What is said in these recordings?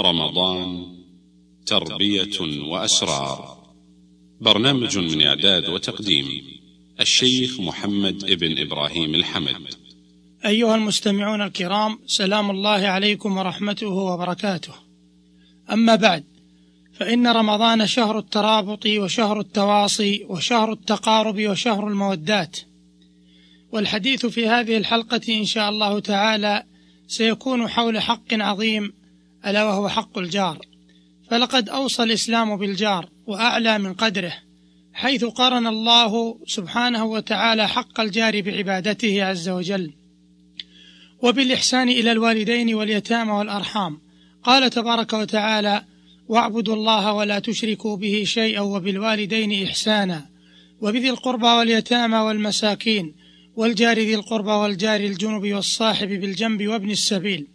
رمضان تربية وأسرار. برنامج من إعداد وتقديم الشيخ محمد ابن إبراهيم الحمد. أيها المستمعون الكرام سلام الله عليكم ورحمته وبركاته. أما بعد فإن رمضان شهر الترابط وشهر التواصي وشهر التقارب وشهر المودات. والحديث في هذه الحلقة إن شاء الله تعالى سيكون حول حق عظيم ألا وهو حق الجار. فلقد أوصى الإسلام بالجار وأعلى من قدره حيث قارن الله سبحانه وتعالى حق الجار بعبادته عز وجل. وبالإحسان إلى الوالدين واليتامى والأرحام قال تبارك وتعالى واعبدوا الله ولا تشركوا به شيئا وبالوالدين إحسانا. وبذي القربى واليتامى والمساكين والجار ذي القربى والجار الجنب والصاحب بالجنب وابن السبيل.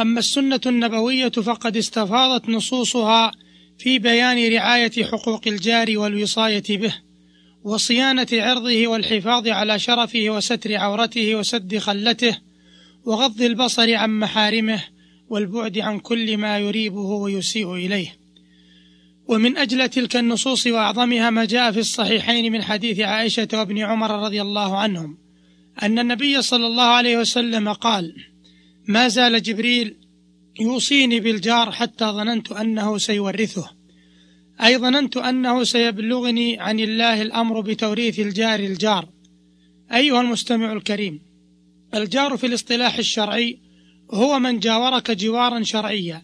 أما السنة النبوية فقد استفاضت نصوصها في بيان رعاية حقوق الجار والوصاية به وصيانة عرضه والحفاظ على شرفه وستر عورته وسد خلته وغض البصر عن محارمه والبعد عن كل ما يريبه ويسيء إليه. ومن أجل تلك النصوص وأعظمها ما جاء في الصحيحين من حديث عائشة وابن عمر رضي الله عنهم أن النبي صلى الله عليه وسلم قال ما زال جبريل يوصيني بالجار حتى ظننت أنه سيورثه. أي ظننت أنه سيبلغني عن الله الأمر بتوريث الجار الجار. أيها المستمع الكريم الجار في الاصطلاح الشرعي هو من جاورك جوارا شرعيا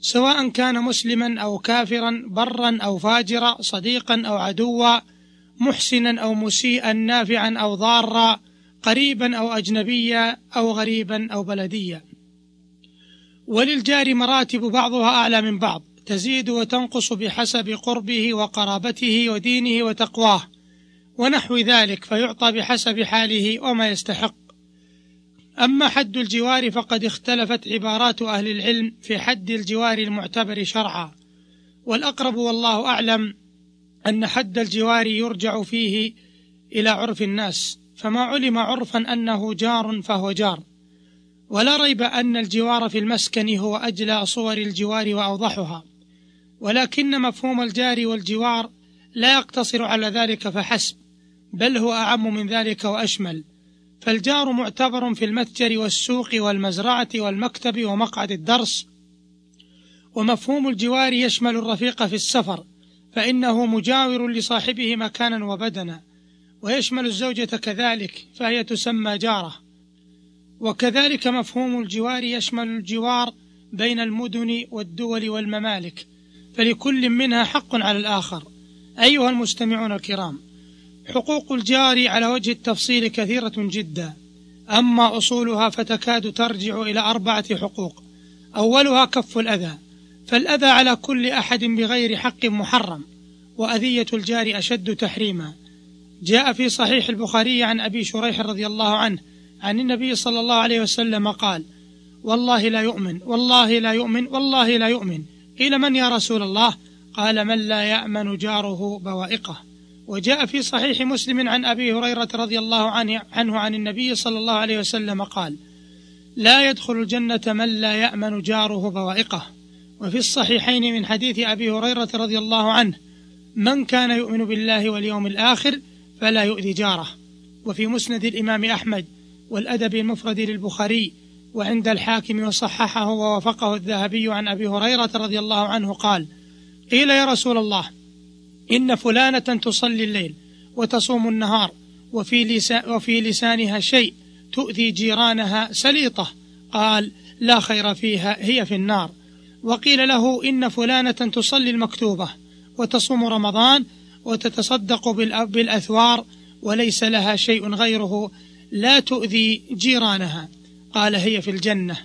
سواء كان مسلما أو كافرا برا أو فاجرا صديقا أو عدوا محسنا أو مسيئا نافعا أو ضارا قريبا أو أجنبيا أو غريبا أو بلديا. وللجار مراتب بعضها أعلى من بعض تزيد وتنقص بحسب قربه وقرابته ودينه وتقواه ونحو ذلك فيعطى بحسب حاله وما يستحق. أما حد الجوار فقد اختلفت عبارات أهل العلم في حد الجوار المعتبر شرعا. والأقرب والله أعلم أن حد الجوار يرجع فيه إلى عرف الناس. فما علم عرفا أنه جار فهو جار. ولا ريب أن الجوار في المسكن هو أجلى صور الجوار وأوضحها. ولكن مفهوم الجار والجوار لا يقتصر على ذلك فحسب بل هو أعم من ذلك وأشمل. فالجار معتبر في المتجر والسوق والمزرعة والمكتب ومقعد الدرس. ومفهوم الجوار يشمل الرفيق في السفر فإنه مجاور لصاحبه مكانا وبدنا. ويشمل الزوجة كذلك فهي تسمى جارة. وكذلك مفهوم الجوار يشمل الجوار بين المدن والدول والممالك فلكل منها حق على الآخر. أيها المستمعون الكرام حقوق الجار على وجه التفصيل كثيرة جدا أما أصولها فتكاد ترجع إلى أربعة حقوق. أولها كف الأذى فالأذى على كل أحد بغير حق محرم وأذية الجار أشد تحريما. جاء في صحيح البخاري عن أبي شريح رضي الله عنه عن النبي صلى الله عليه وسلم قال والله لا يؤمن والله لا يؤمن والله لا يؤمن. قيل من يا رسول الله؟ قال من لا يأمن جاره بوائقه. وجاء في صحيح مسلم عن أبي هريرة رضي الله عنه, عنه عن النبي صلى الله عليه وسلم قال لا يدخل الجنة من لا يأمن جاره بوائقه. وفي الصحيحين من حديث أبي هريرة رضي الله عنه من كان يؤمن بالله واليوم الآخر فلا يؤذي جاره. وفي مسند الإمام أحمد والأدب المفرد للبخاري وعند الحاكم وصححه ووافقه الذهبي عن أبي هريرة رضي الله عنه قال قيل يا رسول الله إن فلانة تصلي الليل وتصوم النهار وفي, لسان وفي لسانها شيء تؤذي جيرانها سليطة. قال لا خير فيها هي في النار. وقيل له إن فلانة تصلي المكتوبة وتصوم رمضان وتتصدق بالأثوار وليس لها شيء غيره لا تؤذي جيرانها. قال هي في الجنة.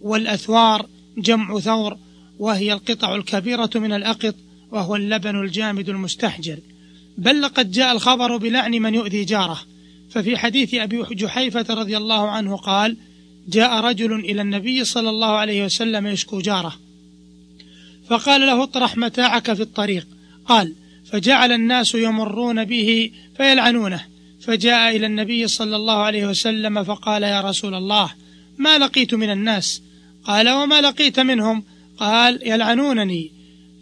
والأثوار جمع ثور وهي القطع الكبيرة من الأقط وهو اللبن الجامد المستحجر. بل لقد جاء الخبر بلعن من يؤذي جاره. ففي حديث أبي جحيفة رضي الله عنه قال جاء رجل إلى النبي صلى الله عليه وسلم يشكو جاره. فقال له اطرح متاعك في الطريق. قال فجعل الناس يمرون به فيلعنونه. فجاء إلى النبي صلى الله عليه وسلم فقال يا رسول الله ما لقيت من الناس؟ قال وما لقيت منهم؟ قال يلعنونني.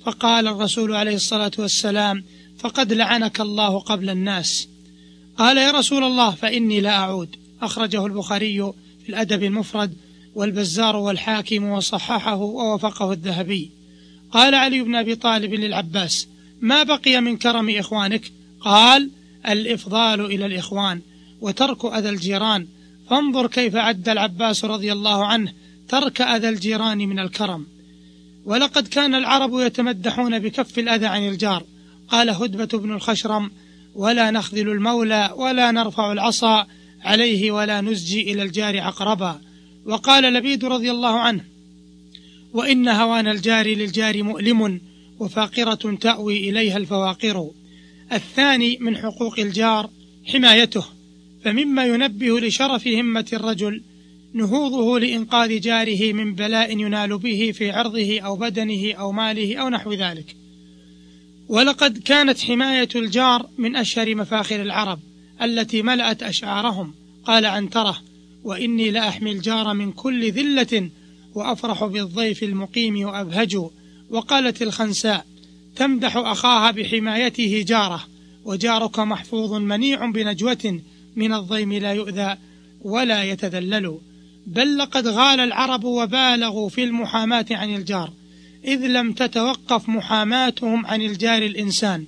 فقال الرسول عليه الصلاة والسلام فقد لعنك الله قبل الناس. قال يا رسول الله فإني لا أعود. أخرجه البخاري في الأدب المفرد والبزار والحاكم وصححه ووفقه الذهبي. قال علي بن أبي طالب للعباس ما بقي من كرم إخوانك؟ قال الإفضال إلى الإخوان وترك أذى الجيران. فانظر كيف عد العباس رضي الله عنه ترك أذى الجيران من الكرم. ولقد كان العرب يتمدحون بكف الأذى عن الجار. قال هدبة بن الخشرم ولا نخذل المولى ولا نرفع العصا عليه ولا نزجي إلى الجار عقربا. وقال لبيد رضي الله عنه وإن هوان الجار للجار مؤلم وفاقرة تأوي إليها الفواقر. الثاني من حقوق الجار حمايته. فمما ينبه لشرف همة الرجل نهوضه لإنقاذ جاره من بلاء ينال به في عرضه أو بدنه أو ماله أو نحو ذلك. ولقد كانت حماية الجار من أشهر مفاخر العرب التي ملأت أشعارهم. قال عنترة وإني لأحمي الجار من كل ذلة وأفرح بالضيف المقيم وأبهج وقالت الخنساء تمدح أخاها بحمايته جاره وجارك محفوظ منيع بنجوة من الضيم لا يؤذى ولا يتذلل. بل لقد غال العرب وبالغوا في المحاماة عن الجار إذ لم تتوقف محاماتهم عن الجار الإنسان.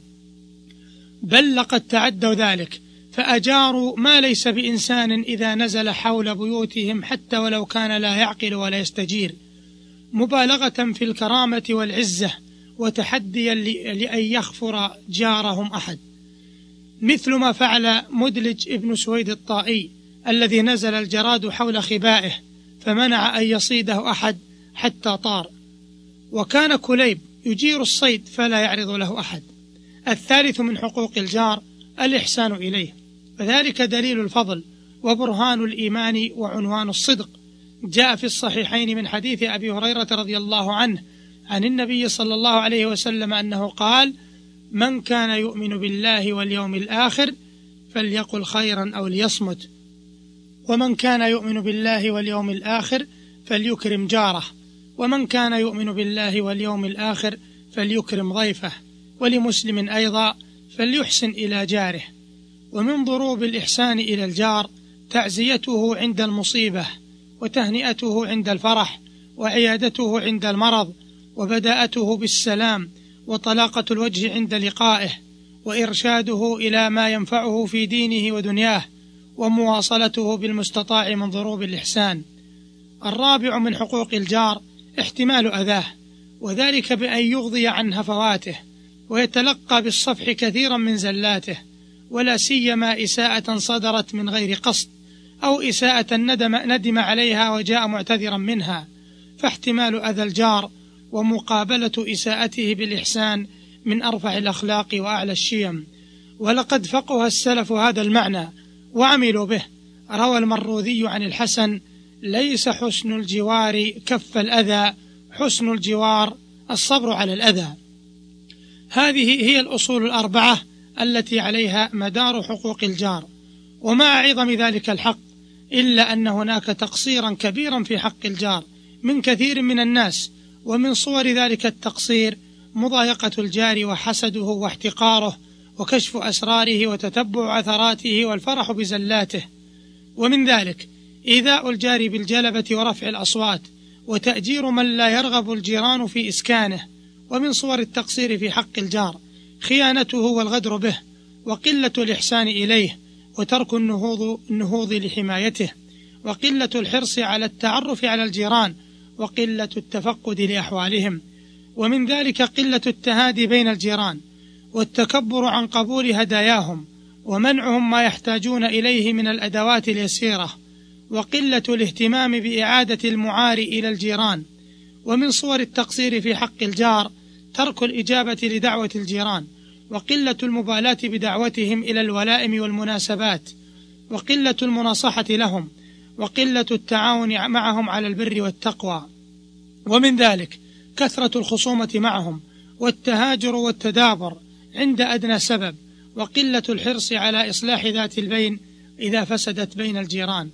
بل لقد تعدوا ذلك فأجاروا ما ليس بإنسان إذا نزل حول بيوتهم حتى ولو كان لا يعقل ولا يستجير. مبالغة في الكرامة والعزة وتحديا لأن يخفر جارهم أحد. مثل ما فعل مدلج ابن سويد الطائي الذي نزل الجراد حول خبائه فمنع أن يصيده أحد حتى طار. وكان كليب يجير الصيد فلا يعرض له أحد. الثالث من حقوق الجار الإحسان إليه. فذلك دليل الفضل وبرهان الإيمان وعنوان الصدق. جاء في الصحيحين من حديث أبي هريرة رضي الله عنه عن النبي صلى الله عليه وسلم أنه قال من كان يؤمن بالله واليوم الآخر فليقل خيرا أو ليصمت ومن كان يؤمن بالله واليوم الآخر فليكرم جاره ومن كان يؤمن بالله واليوم الآخر فليكرم ضيفه ولمسلم أيضا فليحسن إلى جاره ومن ضروب الإحسان إلى الجار تعزيته عند المصيبة وتهنئته عند الفرح وعيادته عند المرض وبداءته بالسلام وطلاقة الوجه عند لقائه وإرشاده إلى ما ينفعه في دينه ودنياه ومواصلته بالمستطاع من ضروب الإحسان. الرابع من حقوق الجار احتمال أذاه وذلك بأن يغضي عن هفواته ويتلقى بالصفح كثيرا من زلاته ولا سيما إساءة صدرت من غير قصد. أو إساءة ندم, ندم عليها وجاء معتذرا منها. فاحتمال أذى الجار ومقابلة إساءته بالإحسان من أرفع الأخلاق وأعلى الشيم. ولقد فقه السلف هذا المعنى وعملوا به. روى المروذي عن الحسن ليس حسن الجوار كف الأذى حسن الجوار الصبر على الأذى. هذه هي الأصول الأربعة التي عليها مدار حقوق الجار. ومع عظم ذلك الحق إلا أن هناك تقصيرا كبيرا في حق الجار من كثير من الناس ومن صور ذلك التقصير مضايقة الجار وحسده واحتقاره وكشف أسراره وتتبع عثراته والفرح بزلاته. ومن ذلك إيذاء الجار بالجلبة ورفع الأصوات وتأجير من لا يرغب الجيران في إسكانه. ومن صور التقصير في حق الجار خيانته والغدر به وقلة الإحسان إليه وترك النهوض, النهوض لحمايته وقلة الحرص على التعرف على الجيران وقلة التفقد لأحوالهم. ومن ذلك قلة التهادي بين الجيران والتكبر عن قبول هداياهم ومنعهم ما يحتاجون إليه من الأدوات اليسيرة. وقلة الاهتمام بإعادة المعار إلى الجيران. ومن صور التقصير في حق الجار ترك الإجابة لدعوة الجيران. وقلة المبالاة بدعوتهم إلى الولائم والمناسبات وقلة المناصحة لهم وقلة التعاون معهم على البر والتقوى. ومن ذلك كثرة الخصومة معهم والتهاجر والتدابر عند أدنى سبب وقلة الحرص على إصلاح ذات البين إذا فسدت بين الجيران.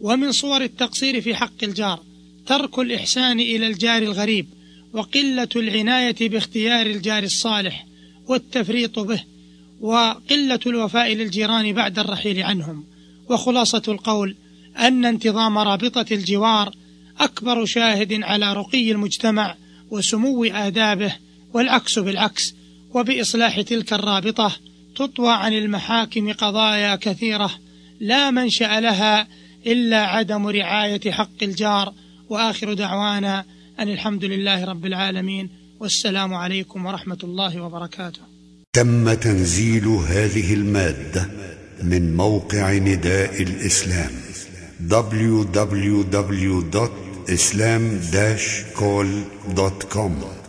ومن صور التقصير في حق الجار ترك الإحسان إلى الجار الغريب وقلة العناية باختيار الجار الصالح. والتفريط به وقلة الوفاء للجيران بعد الرحيل عنهم. وخلاصة القول أن انتظام رابطة الجوار أكبر شاهد على رقي المجتمع وسمو آدابه والعكس بالعكس. وبإصلاح تلك الرابطة تطوى عن المحاكم قضايا كثيرة لا منشأ لها إلا عدم رعاية حق الجار. وآخر دعوانا أن الحمد لله رب العالمين والسلام عليكم ورحمة الله وبركاته. تم تنزيل هذه المادة من موقع نداء الإسلام www.islam-call.com